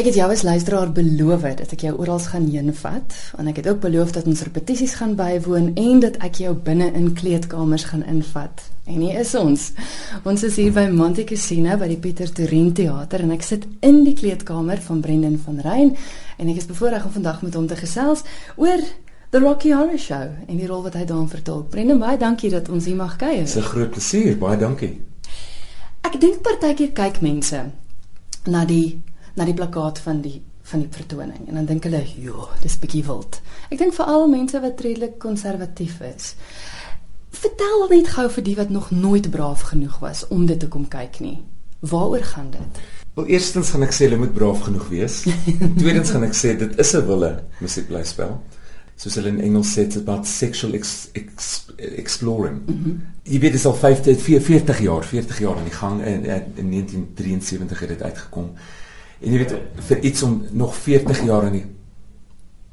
Ek het jou as luisteraar beloof dat ek jou oral gaan heenvat en ek het ook beloof dat ons repetisies gaan bywoon en dat ek jou binne in kleedkamers gaan invat. En hier is ons. Ons is hier by Monte Cassino by die Pieter Torin Theater en ek sit in die kleedkamer van Brendan van Rein en ek is bevoorreg om vandag met hom te gesels oor The Rocky Horror Show en die rol wat hy daarin vertolk. Brendan, baie dankie dat ons hier mag kuier. Dis 'n groot plesier, baie dankie. Ek dink partykeer kyk mense na die na die plakkaat van die van die vertoning en dan dink hulle, "Jo, dis bietjie wild." Ek dink veral mense wat redelik konservatief is. Vertel net gou vir die wat nog nooit braaf genoeg was om dit te kom kyk nie. Waaroor gaan dit? Wel, eerstens gaan ek sê hulle moet braaf genoeg wees. Tweedens gaan ek sê dit is 'n wille musiekblyspel. Soos hulle in Engels sê, it's about sexual ex, ex, exploring. Mm -hmm. Jy weet dit is al 50 40 jaar, 40 jaar aan die gang en in 1973 het dit uitgekom. En jy weet vir iets om nog 40 jaar aan die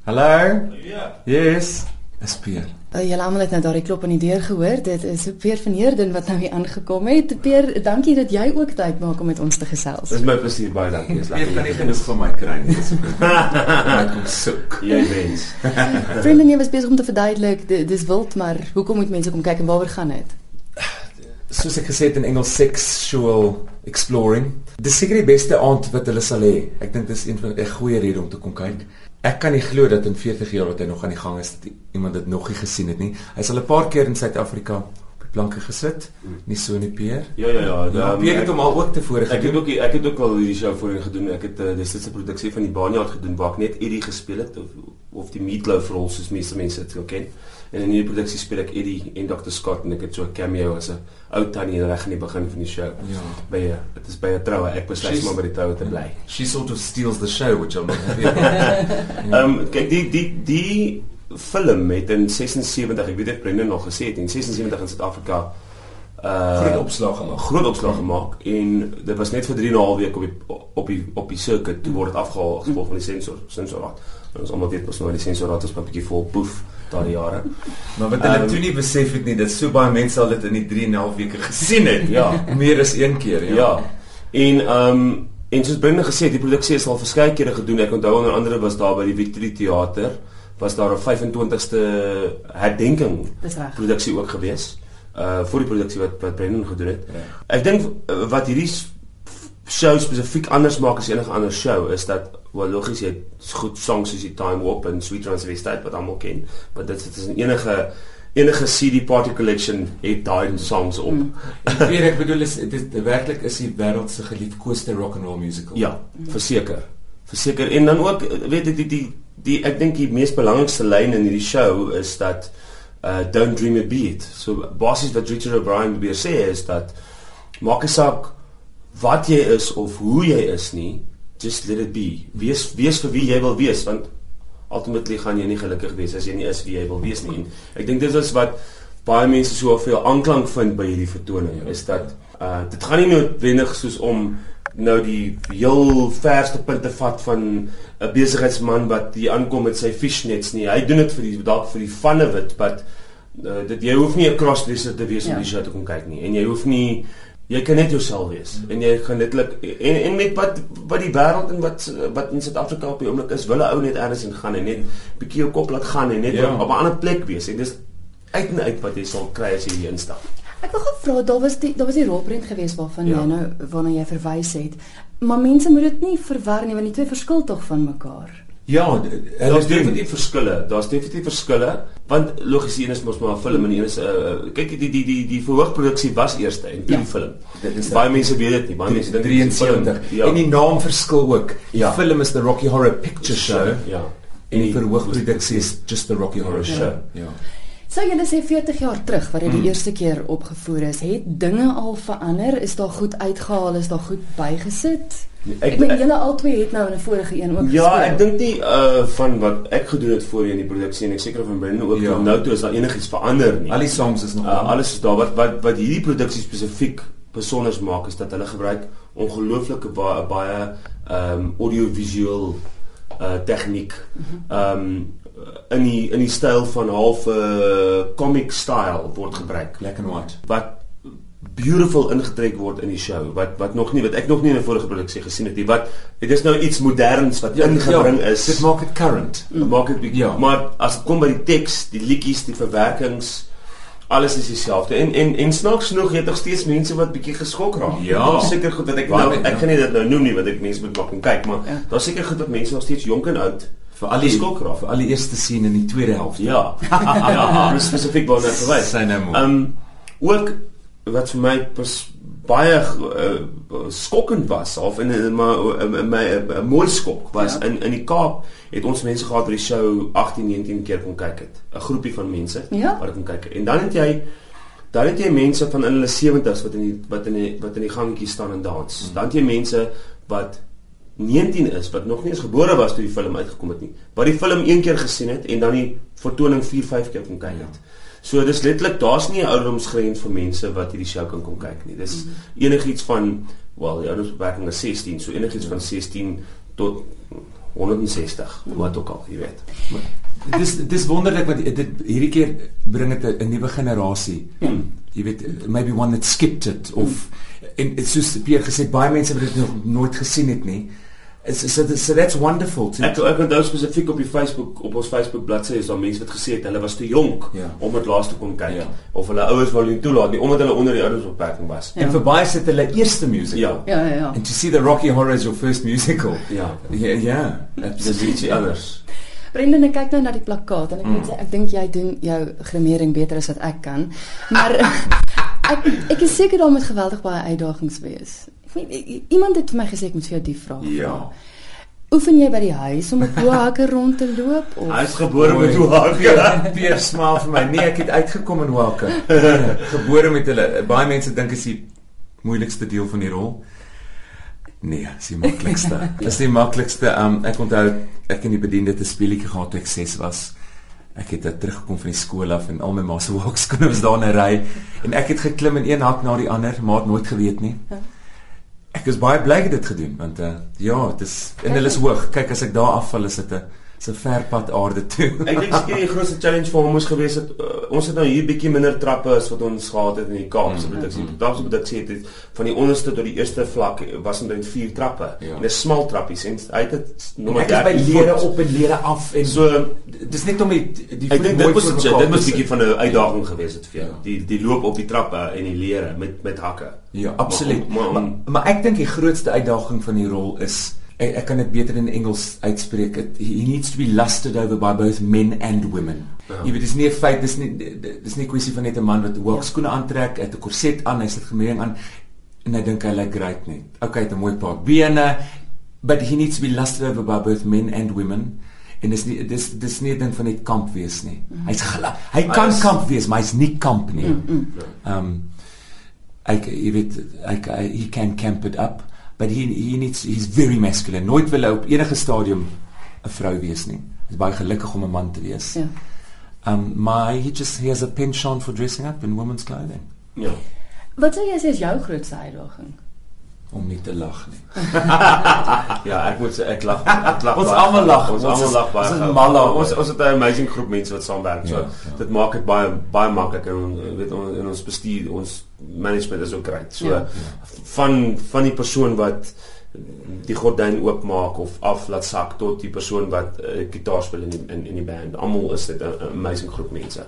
Hallo? Ja. Yes. Is Pier. Uh, Julle almal het nou daai klop aan die deur gehoor. Dit is Pier van Heerden wat nou hier aangekom het. Pier, dankie dat jy ook tyd maak om met ons te gesels. Dis my plesier baie dankie. Pier kan nie genoeg van my kry nie. Ek kom soek. Jy wens. Vriende, jy was besig om te verduidelik, dis wild, maar hoekom moet mense kom kyk en waaroor gaan dit? Soos ek gesê het in Engels sexual exploring. Dis seker die beste aand wat hulle sal hê. Ek dink dis 'n 'n goeie rede om te kom kyk. Ek kan nie glo dat in 40 jaar wat hy nog aan die gang is, iemand dit nog nie gesien het nie. Hy's al 'n paar keer in Suid-Afrika op die planke gesit, nie so in die peer. Ja ja ja, ja Pier het hom al ook tevore gedoen. Ek het ook ek het ook al hierdie show voorheen gedoen. Ek het uh, dis dit 'n produksie van die Baanyard gedoen waar ek net Eddie gespeel het of of die Meatloaf rol soos meeste mense dit ken. En in hierdie produksie speel ek Eddie en Dr Scott en ek het so 'n cameo as 'n ou tannie reg in die begin van die show. Ja. By dit is by 'n troue. Ek besluit maar by die troue te bly. She sort of steals the show which I'm not happy about. Ehm um, kyk die die die film het in 76, ek weet dit Brendan nog gesê het, in 76 in Suid-Afrika uh groot opslag gemaak. Groot opslag gemaak en dit was net vir 3 en 'n half week op die op die op die circuit toe word dit afgehaal gevolg van die sensor sensorraad. Ons almal weet mos nou die sensorraad is 'n bietjie vol poef daardie jare. Maar wat hulle um, toe nie besef het nie, dat so baie mense al dit in die 3 en 'n half weke gesien het. Ja, meer as een keer, ja. Ja. En ehm um, en soos binne gesê, die produksie is al verskeie kere gedoen. Ek onthou onder andere was daar by die Victory Theater was daar 'n 25ste herdenking produksie ook gewees. Uh vir die produksie wat wat Brendan gedoen het. Ja. Ek dink uh, wat hierdie show spesifiek anders maak as enige ander show is dat wel logies jy goed songs soos die Time Warp en Sweet Transvestite wat almal ken, maar dit is 'n enige enige CD party collection het daai songs op. Mm. Ek weet ek bedoel is dit werklik is die wêreld se geliefkoeste rock and roll musical. Ja, verseker. Verseker en dan ook weet ek die die die ek dink die mees belangrikste lyn in hierdie show is dat uh don't dream a beat. So basies wat Richard O'Brien probeer sê is dat maak nie saak wat jy is of hoe jy is nie, just let it be. Wees wees vir wie jy wil wees want ultimately gaan jy nie gelukkig wees as jy nie is wie jy wil wees nie. En ek dink dit is wat baie mense so veel aanklank vind by hierdie vertoning is dat uh dit gaan nie noodwendig soos om nou die heel verste punte vat van 'n besigheidsman wat hier aankom met sy fishnets nie. Hy doen dit vir die dalk vir die vanne wit, but uh, dit jy hoef nie 'n crossdresser te wees om ja. die show te kom kyk nie. En jy hoef nie jy kan net jouself wees mm. en jy gaan netlik en en met wat wat die wêreld en wat wat in Suid-Afrika op die oomblik is, wil 'n ou net ergens in gaan en net bietjie jou kop laat gaan en net ja. op 'n ander plek wees en dis uit en uit wat jy sal kry as jy hier instap. Ek wil gevra, daar was die daar was die rolprent geweest waarvan ja. jy nou waarna jy verwys het. Maar mense moet dit nie verwar nie want die twee verskil tog van mekaar. Ja, daar is definitief verskille. Daar's definitief verskille want logies een is mos maar 'n film en een is 'n uh, uh, kyk die die die die verhoogproduksie was eers en toe ja. die film. Dit is baie mense weet dit nie. Baie mense dink 73. Ja. En die naam verskil ook. Die ja. film is the Rocky Horror Picture Show. Ja. En die verhoogproduksie is just the Rocky Horror ja. Show. Ja. So jy sê 40 jaar terug wat dit die mm. eerste keer opgevoer is, het dinge al verander? Is daar goed uitgehaal? Is daar goed bygesit? Ek ek meen julle albei het nou in 'n vorige een ook Ja, gespeel. ek dink nie uh van wat ek gedoen het voor in die produksie en ek seker van binne ook ja. nou toe is daar enigiets verander nie. Al die songs is nog uh, alles is daar wat wat wat hierdie produksie spesifiek besonder maak is dat hulle gebruik ongelooflike baie baie ehm um, audiovisueel uh tegniek. Ehm um, in die in die styl van half 'n uh, comic style word gebruik. Black and white. Wat beautiful ingetrek word in die show wat wat nog nie wat ek nog nie in 'n vorige produksie gesien het nie wat dit is nou iets moderns wat ja, ingebring ja, is. Dit maak dit current. Mm. maak dit ja. maar as dit kom by die teks die liedjies die verwerkings alles is dieselfde. En en en snaaks genoeg het nog steeds mense wat bietjie geskok raak. Ja. Seker goed wat ek nou ek ja. gaan nie dit nou noem nie wat ek mense moet maak en kyk maar ja. daar's seker goed wat mense nog steeds jonk en oud vir al die skok raak. vir al die eerste scene in die tweede helfte. Ja. Ja spesifiek wou net verwys. Sy nou ehm um, ook wat vir my baie uh, skokkend was of in maar my 'n mooi skok was ja. in in die Kaap het ons mense gehad wat die show 18 19 keer kon kyk het 'n groepie van mense ja. wat kon kyk en dan het jy dan het jy mense van in hulle 70's wat in die wat in die wat in die gangetjie staan en dans hmm. dan het jy mense wat 19 is wat nog nie eens gebore was toe die film uitgekom het nie wat die film een keer gesien het en dan die vertoning 4 5 keer kon kyk het ja. So dis letterlik daar's nie 'n ouderdomsgrens vir mense wat hierdie show kan kom kyk nie. Dis mm -hmm. enigiets van wel die ouderdomsbeperking is 16, so enigiets ja. van 16 tot 160, mm -hmm. wat ook al, jy weet. Maar dis dis wonderlik wat dit hierdie keer bring dit 'n nuwe generasie. Mm. Jy weet maybe one that skipped it of mm. en dit soos Pierre gesê baie mense wat dit nog nooit gesien het nie. Is so so that's wonderful to Ek ek onthou spesifiek op die Facebook op ons Facebook bladsy is daar mense wat gesê het hulle was te jonk ja. om dit laaste kon kyk ja. of hulle ouers wou nie toelaat nie omdat hulle onder die ouderdomsbeperking was. Ja. En vir baie sit hulle eerste musical. Ja. Ja, ja. And to see the Rocky Horror as your first musical. Ja. Ja, ja. Dit is iets anders. Brendan, ek kyk nou na die plakkaat en ek weet mm. ek dink jy doen jou grimering beter as wat ek kan. Maar ek ek is seker daar moet geweldig baie uitdagings wees iemand het vir my gesê ek moet vir jou die vraag vra. Ja. Oefen jy by die huis om op hoë hakke rond te loop of Hy is gebore met hoë hakke. Pier smaal vir my. Nee, ek het uitgekom in hoë hakke. gebore met hulle. Baie mense dink is die moeilikste deel van die rol. Nee, dis die maklikste. Dis die maklikste. Um ek onthou ek in die bediende te speelietjie gehad toe ek 6 was. Ek het teruggekom van die skool af en al my ma se walkskoene was daar in 'n ry en ek het geklim in een hak na die ander, maar het nooit geweet nie. Ek is baie bly ek het dit gedoen want uh, ja, dit is en hulle is hoog. Kyk as ek daar afval is dit 'n se ver pad aarde toe. ek dink seker die grootste challenge vir hom moes gewees het uh, ons het nou hier bietjie minder trappe as wat ons gehad het in die Kaap se produksie. Mm. Daar's wat ek sê dit van die onderste tot die eerste vlak was omtrent 4 trappe. Ja. En 'n smal trappies en hy het dit nog maar by lede op en lede af en so dis net om die die Ek dink dit was dit was bietjie van 'n uitdaging gewees het vir jou. Ja. Die die loop op die trappe en die lere met met hakke. Ja, absoluut. Maar, maar, maar, maar ek dink die grootste uitdaging van die rol is ek, ek kan dit beter in Engels uitspreek. It, he needs to be lusted over by both men and women. Ja. Jy weet dis nie 'n feit, dis nie dis nie 'n kwessie van net 'n man wat hoekskoene aantrek, 'n korset aan, hy sit gemering aan en hy dink hy lyk great net. Okay, het 'n mooi paar bene, but he needs to be lusted over by both men and women. En dis nie dis dis nie 'n ding van net kamp wees nie. Mm. Hy's hy kan is, kamp wees, maar hy's nie kamp nie. Mm, mm. Um ek jy weet ek he can camp it up but he he needs he's very masculine. Nooit wil hy op enige stadium 'n vrou wees nie. Hy's baie gelukkig om 'n man te wees. Ja. Um my he just he has a penchant for dressing up in women's clothing. Ja. Wat sou jy sê is jou grootste uitdaging? Om nie te lag nie. ja, ek moet sê ek lag. Ek lag. ons almal lag. Ons almal lag baie. Ons is mal. Ons ons het 'n amazing groep mense wat saamwerk. So ja, ja. dit maak dit baie baie maklik en weet ons in ons bestuur ons management is ook great. So ja, ja. van van die persoon wat die gordyn oopmaak of af laat sak tot die persoon wat uh, eh, gitaar speel in die, in in die band. Almal is dit 'n amazing groep mense.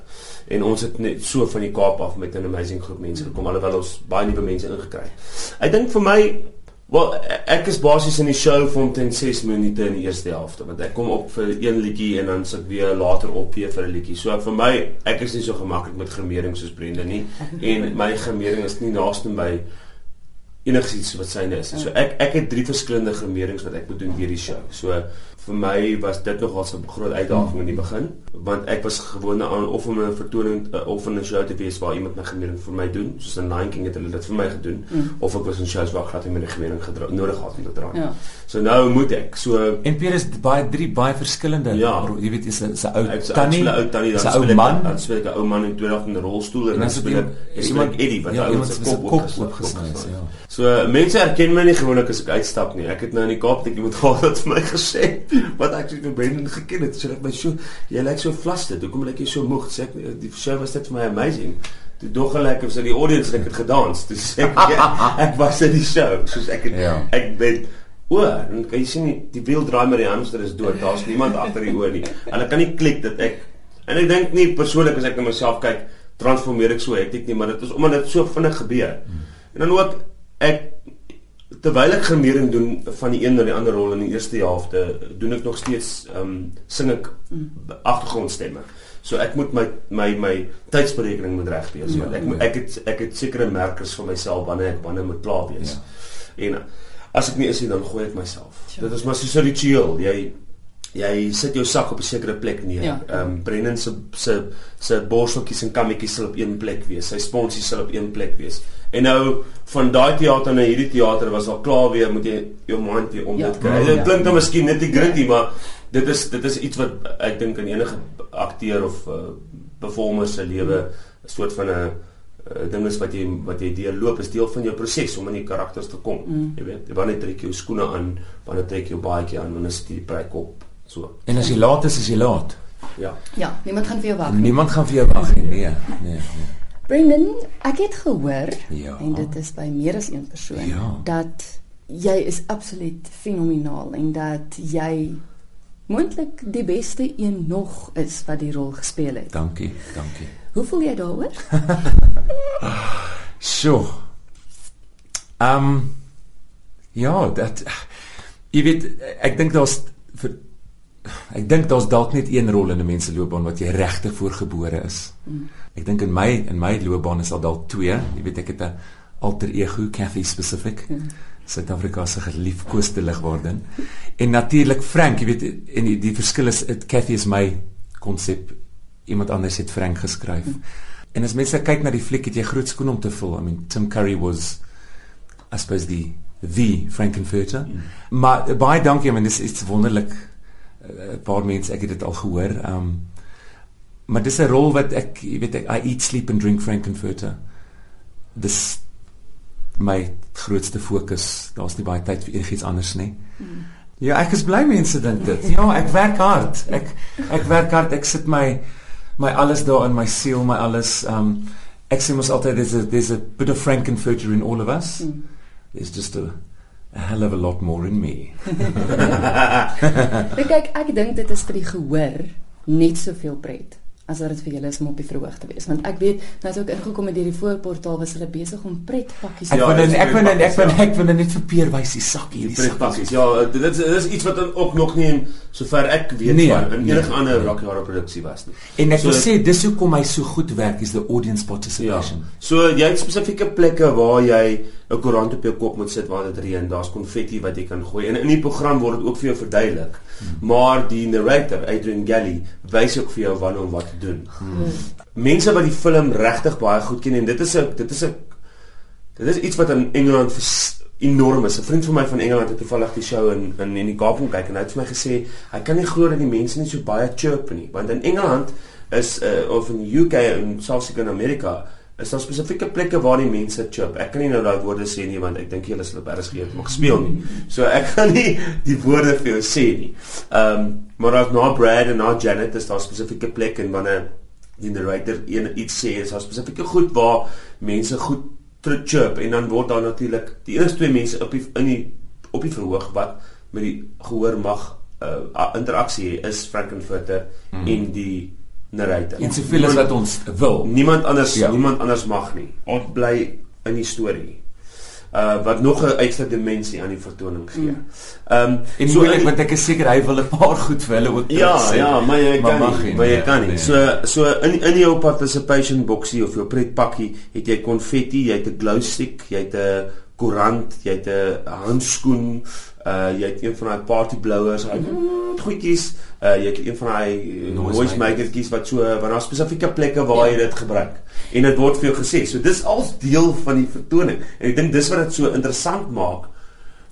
En ons het net so van die Kaap af met 'n amazing groep mense gekom alhoewel ons baie nuwe mense ingekry het. Ek dink vir my wel ek is basies in die show vir omtrent 6 minute in die eerste helfte want ek kom op vir een liedjie en dan sit weer later op weer vir 'n liedjie. So vir my ek is nie so gemaklik met grimering soos Brenda nie en my grimering is nie naaste by enigiets wat syne is. So ek ek het drie verskillende grimerings wat ek moet doen vir die show. So vir my was dit nogal 'n groot uitdaging in die begin want ek was gewoond aan of om 'n vertoning of 'n show te wees waar iemand my gemering vir my doen soos in Lion King het hulle dit vir my gedoen mm. of ek was in shows waar glad nie my gemering nodig gehad het om te dra. Ja. So nou moet ek. So en Pierre is baie drie baie verskillende ja. jy weet is 'n se ou tannie, 'n ou tannie, dan ou man, dan speel ek 'n ou man in tweede in 'n rolstoel en dan speel ek iemand Eddie wat ja, iemand se kop opgesny is, ja. So mense herken my nie gewoonlik as ek uitstap nie. Ek het nou in die Kaap net iemand gehad wat vir my gesê wat ek vir Brendan geken het. So ek my so jy lyk so flustered. Hoekom lyk jy so moeg? Sê ek die show was net vir my amazing. Toe dog gelyk of sy die audience ek het gedans. Toe sê ek ja, ek was in die show soos ek het, Ja. ek ben o, en kan jy sien die, die wiel draai met die hamster is dood. Daar's niemand agter die oor nie. Ek kan nie klik dat ek en ek dink nie persoonlik as ek na myself kyk, transformeer ek so hektiek nie, maar dit is omdat dit so vinnig gebeur. En dan ook ek terwyl ek gramering doen van die een na die ander rol in die eerste helfte, doen ek nog steeds ehm um, sing ek agtergrondstemme. So ek moet my my my tydsberekening moet reg wees. Ja, want ek moet ek het ek het sekere merkers vir myself wanneer ek wanneer moet klaar wees. Ja. En as ek nie is nie dan gooi ek myself. Sure. Dit is maar so 'n ritueel. Jy jy sit jou sak op 'n sekere plek neer. Ja. Ehm um, Brennan se se se borseltjies en kammetjies sal op een plek wees. Sy sponsies sal op een plek wees. En nou van daai teater na hierdie teater was al klaar weer moet jy jou mind weer om Ja. dit kry. Ja. Dit klink nou miskien net die gritty, maar dit is dit is iets wat ek dink in enige akteur of uh, performer se lewe 'n soort van 'n uh, ding is wat jy wat jy deurloop is deel van jou proses om in die karakters te kom. Mm. Jy weet, wanneer trek jy jou skoene aan, wanneer trek jy jou baadjie aan, wanneer sit jy die pryk op. So, En as jy laat is, is jy laat. ja. Ja, niemand gaan vir jou wag nie. Niemand gaan vir jou wag nie. Nee, nee, nee. Brendan, ek het gehoor Ja. en dit is by meer as een persoon Ja. dat jy is absoluut fenomenaal en dat jy moontlik die beste een nog is wat die rol gespeel het. Dankie, dankie. Hoe voel jy daaroor? So. Ehm um, ja, dat jy weet ek dink daar's vir ek dink daar's dalk net een rol in 'n mens se loopbaan wat jy regtig voorgebore is. Ek dink in my in my loopbaan is daar dalk twee. Jy weet ek het 'n alter ego, Kathy specific. Suid-Afrika se geliefkoeste ligwaardin. En natuurlik Frank, jy weet en die, die verskil is it, Kathy is my konsep. Iemand anders het Frank geskryf. En as mense kyk na die fliek, het jy groot skoen om te vul. I mean, Tim Curry was I suppose the the Frankenfurter. Mm. Maar uh, baie dankie, man, dis iets wonderlik. 'n Paar mense, ek het dit al gehoor. Um maar dis 'n rol wat ek, jy weet, ek, I eat, sleep and drink Frankenfurter. Dis my grootste fokus. Daar's nie baie tyd vir enigiets anders nie. Mm. Ja, ek is bly mense dink dit. Ja, ek werk hard. Ek ek werk hard. Ek sit my my alles daar in my siel, my alles um ek sê mos altyd there's a there's a bit of Frankenfurter in all of us. Mm. There's just a a hell of a lot more in me. Ek kyk, ek dink dit is vir die gehoor net soveel pret as wat dit vir julle is om op die verhoog te wees want ek weet nou as ek ingekom het deur die voorportaal was hulle besig om pretpakkies Ek Ja, wil dis net ek wil net ek wil pretpakkies, ek wil net vir Peer wys die sak hier, pretpakkies. Ja, dit is dit is iets wat ook nog nie in sover ek weet Nee, van in nee, enige ander nee. Rocky Horror produksie was nie. En ek wil So- sê dis hoekom hy so goed werk is the audience Ja. participation. So jy het spesifieke plekke waar jy 'n koerant op jou kop moet sit waar dit reën. Daar's konfetti wat jy kan gooi. En in die program word dit ook vir jou verduidelik. Hmm. Maar die narrator, Adrian Galley, wys ook vir jou wanneer om wat te doen. Hmm. Mense wat die film regtig baie goed ken en dit is 'n dit is 'n dit is iets wat in Engeland enorm is. 'n Vriend van my van Engeland het toevallig die show in in in die Kaap kom kyk en hy het vir my gesê hy kan nie glo dat die mense nie so baie chirp nie, want in Engeland is uh, of in UK en selfs ook in Amerika is daar spesifieke plekke waar die mense chirp. Ek kan nie nou daai woorde sê nie want ek dink julle sal op RSG het mag speel nie. So ek kan nie die woorde vir jou sê nie. Ehm um, maar as na Brad en na Janet is daar spesifieke plekke en wanneer die narrator een iets sê, is daar spesifieke goed waar mense goed chirp en dan word daar natuurlik die enigste twee mense op die in die op die verhoog wat met die gehoor mag uh, interaksie hê is Frankenfurter mm. en die narrator. En soveel as wat ons wil. Niemand anders Ja. niemand anders mag nie. Ons bly in die storie. Uh wat nog 'n ekstra dimensie aan die vertoning gee. Ehm um, En so moeilik want ek is seker hy wil 'n paar goed vir hulle ook Ja, sê. ja, maar jy Maar kan mag nie, nie, maar jy nee, kan nie. nee. So so in in jou participation boksie of jou pretpakkie het jy konfetti, jy het 'n glow stick, jy het 'n koerant, jy het 'n handskoen, uh jy het een van daai party blowers, daai goedjies, uh jy het een van daai Noise makertjies wat so want daar spesifieke plekke waar Ja. jy dit gebruik. En dit word vir jou gesê. So dis als deel van die vertoning. En ek dink dis wat dit so interessant maak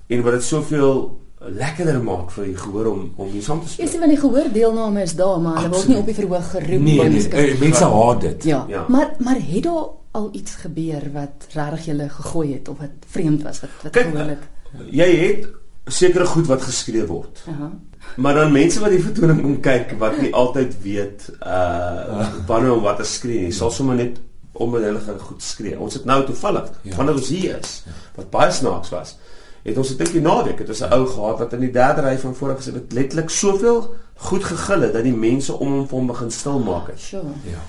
en wat dit soveel lekkerder maak vir die gehoor om om hier saam te Jy speel. sien want die gehoor deelname is daar maar hulle word nie op die verhoog geroep Nee, want nee, dis- eh, mense haat dit. Ja. Ja. Maar maar het daar al iets gebeur wat regtig julle gegooi het of wat vreemd was wat wat gehoor het? Jy het sekere goed wat geskryf word. Aha. Maar dan mense wat die vertoning kom kyk wat nie altyd weet uh wanneer om wat te skree nie, sal sommer net om hulle gaan goed skree. Ons het nou toevallig Ja. wanneer ons hier is wat baie snaaks was. Het ons 'n dikkie naweek, het ons 'n ou gehad wat in die derde ry van voor gesit het letterlik soveel goed gegil het dat die mense om hom hom begin stil maak het. Sure. Ja.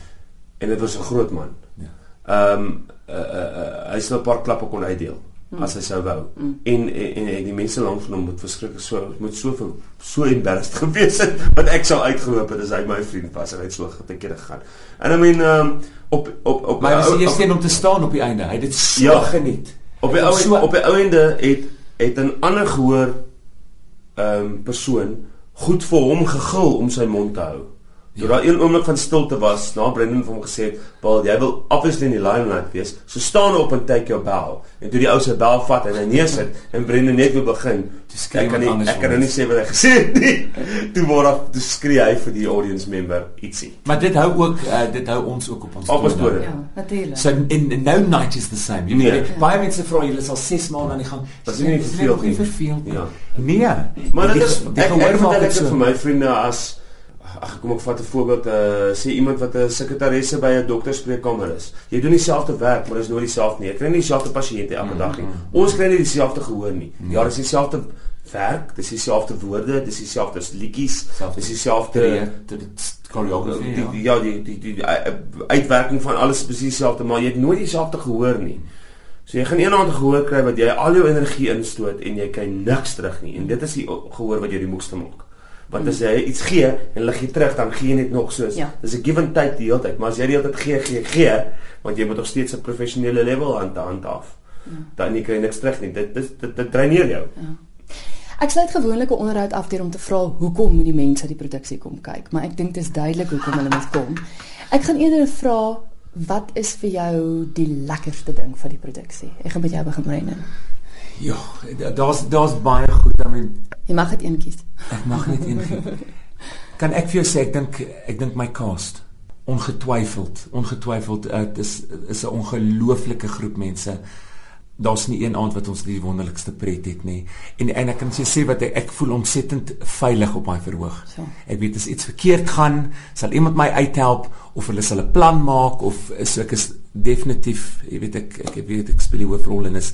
En dit was 'n groot man. Ja. Ehm um, uh, uh, uh, hy sou 'n paar klappe kon uitdeel mm. as hy sou wou. Mm. En, en en die mense langs van hom moet verskriklik so moet so veel so embarrassed gewees het want ek sou uitgeloop het as hy my vriend was en hy het so geteker gegaan. En I mean ehm um, op op op Maar hy was die op- eerste een om te staan op die einde. Hy het dit so Ja. geniet. Op die Hy ou was so- op die ou einde het het 'n ander gehoor ehm um, persoon goed vir hom gegil om sy mond te hou. Toe Ja. daar een oomblik van stilte was, na Brendan vir hom gesê het, "Paul, jy wil obviously in die limelight wees, so staan op en take your bow." En toe die ou sy bow vat en hy neersit en Brendan net weer begin, Toe skree ek kan nie ek kan nou nie sê wat hy gesê het nie. toe word daar toe skree hy vir die audience member ietsie. Maar dit hou ook uh, dit hou ons ook op ons Op ons tone. Ja, natuurlik. So in, in no night is the same. Jy Nee. weet baie mense vra julle is al 6 maande aan die gang. Nie Is dit verveeld nie nie? verveeld nie? Ja. Nee. Maar dit is ek maak vertel dit dit vir my vriende as ag kom ek vat 'n voorbeeld uh sê iemand wat 'n sekretaresse by 'n dokterspreekkamer is. Jy doen dieselfde werk, maar dis nooit dieselfde nie. Jy kry nie dieselfde pasiënte elke dag nie. Ons kry nie dieselfde gehoor nie. Ja, dis dieselfde werk, dis dieselfde woorde, dis dieselfde liedjies, dis dieselfde choreography. die, ja. die ja die die die, die uh, uitwerking van alles presies dieselfde, maar jy het nooit dieselfde gehoor nie. So jy gaan eendag gehoor kry wat jy al jou energie instoot en jy kry niks terug nie. En dit is die gehoor wat jou die moegste maak. Want as jy iets gee en lig jy terug, dan gee jy net nog soos. Ja. Dis 'n give and take die hele tyd, maar as jy die hele tyd gee, gee, gee, want jy moet nog steeds 'n professionele level aan te handhaaf. Ja. Dan jy kry niks terug nie. Dit dit dit, dit dreineer jou. Ek sluit gewoonlik 'n onderhoud af deur om te vra hoekom moet die mense die produksie kom kyk, maar ek dink dit is duidelik hoekom hulle moet kom. Ek gaan eerder vra wat is vir jou die lekkerste ding van die produksie? Ek gaan met jou begin Brendan. Ja, daar's daar's baie goed. I mean, Jy mag dit een kies. Ek mag net een gee. Kan ek vir jou sê ek dink ek dink my cast ongetwyfeld, ongetwyfeld uh, dit is is 'n ongelooflike groep mense. Daar's nie een aand wat ons die wonderlikste pret het nie. En en ek kan jou sê wat ek, ek voel ontsettend veilig op daai verhoog. So. Ek weet as iets verkeerd gaan, sal iemand my uithelp of hulle sal 'n plan maak of so ek is definitief, jy weet ek ek weet ek speel die hoofrol en is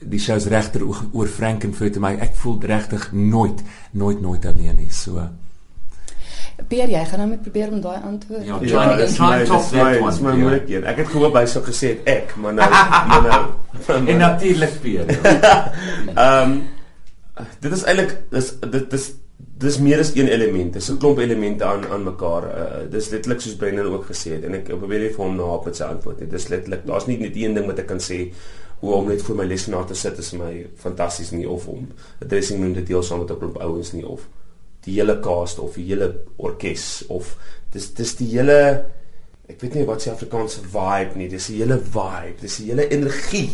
die shows regter oor, Frankenfurt en my ek voel regtig nooit nooit nooit alleen nie. So Peer, jy gaan nou met probeer om daai antwoord. Ja, Ja, dis my top one. dis my Ja. moeilik een. Ek het gehoop hy sou gesê het ek, maar nou maar nou. en natuurlik Peer. Ja. Ehm um, dit is eintlik dis dit dis dis meer as een element. Dis 'n klomp elemente aan aan mekaar. Uh, dis letterlik soos Brendan ook gesê het en ek probeer nie vir hom nahaap met sy antwoord nie. Dis letterlik daar's nie net een ding wat ek kan sê hoe om net voor my lesenaar te sit is vir my fantasties nie of om 'n dressing room te deel saam met 'n klomp ouens nie of die hele cast of die hele orkes of dis dis die hele ek weet nie wat se Afrikaanse vibe nie. Dis die hele vibe, dis die hele energie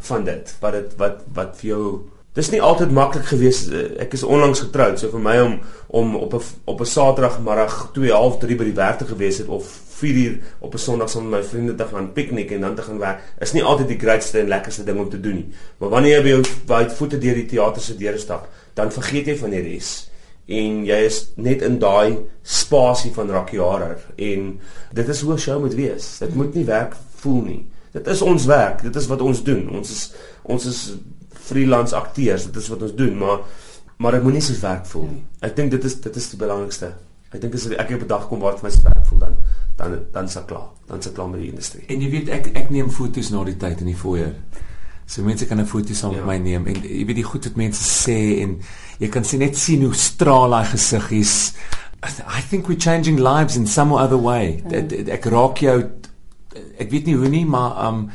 van dit wat dit wat wat vir jou Dis nie altyd maklik gewees. eh, Ek is onlangs getroud, so vir my om om op 'n op 'n Saterdagmiddag 2:30 by die werk te gewees het of 4uur op 'n Sondag saam met my vriende te gaan piknik en dan te gaan werk, is nie altyd die grootste en lekkerste ding om te doen nie. Maar wanneer jy by jou by voete deur die teater se deure stap, dan vergeet jy van die res en jy is net in daai spasie van Rakkiarer en dit is hoe 'n show moet wees. Dit moet nie werk voel nie. Dit is ons werk, dit is wat ons doen. Ons is ons is freelance akteurs, dit is wat ons doen, maar maar dit moenie soos werk voel nie. Ek dink dit is dit is die belangrikste. Ek dink as ek op 'n dag kom waar dit vir my werk voel dan dan dan is ek klaar. Dan is ek klaar met die industrie. En jy weet ek ek neem foto's na die tyd in die foyer. So mense kan 'n foto saam met Ja. my neem en jy weet die goed wat mense sê en jy kan sien net sien hoe straal daai gesiggies. I think we're changing lives in some other way. Ja. Dit- Ek raak jou ek weet nie hoe nie, maar um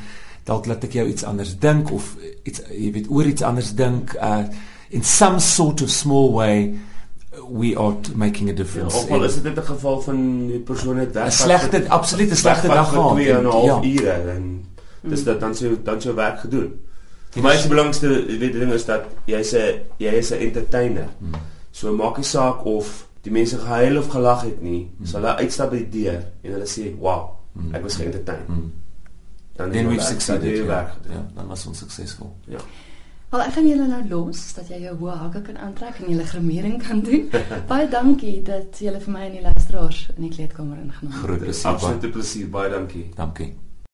dalk laat ek jou iets anders dink of iets jy weet oor iets anders dink uh in some sort of small way we are making a Ja, difference. of al En- is dit 'n geval van die persoon het weg. 'n slegte absoluut 'n slegte dag gehad. gehad. 2 en 'n half Ja. ure en dis dat dan sou dan sou werk gedoen. Vir my is die belangrikste jy weet ding is dat jy's 'n jy is 'n entertainer. So maak nie saak of die mense gehuil of gelag het nie, sal hulle uitstap by die deur en hulle sê, "Wow, ek was geëntertain." Mm. Dan Then het jy jy Ja, werk gedoen. ja, dan was ons suksesvol. Ja. Wel, ek gaan julle nou los dat jy jou hoë hakke kan aantrek en julle grimering kan doen. Baie dankie dat julle vir my en die luisteraars in die kleedkamer ingeneem het. Groot plesier. Absolute plesier, baie dankie. Dankie.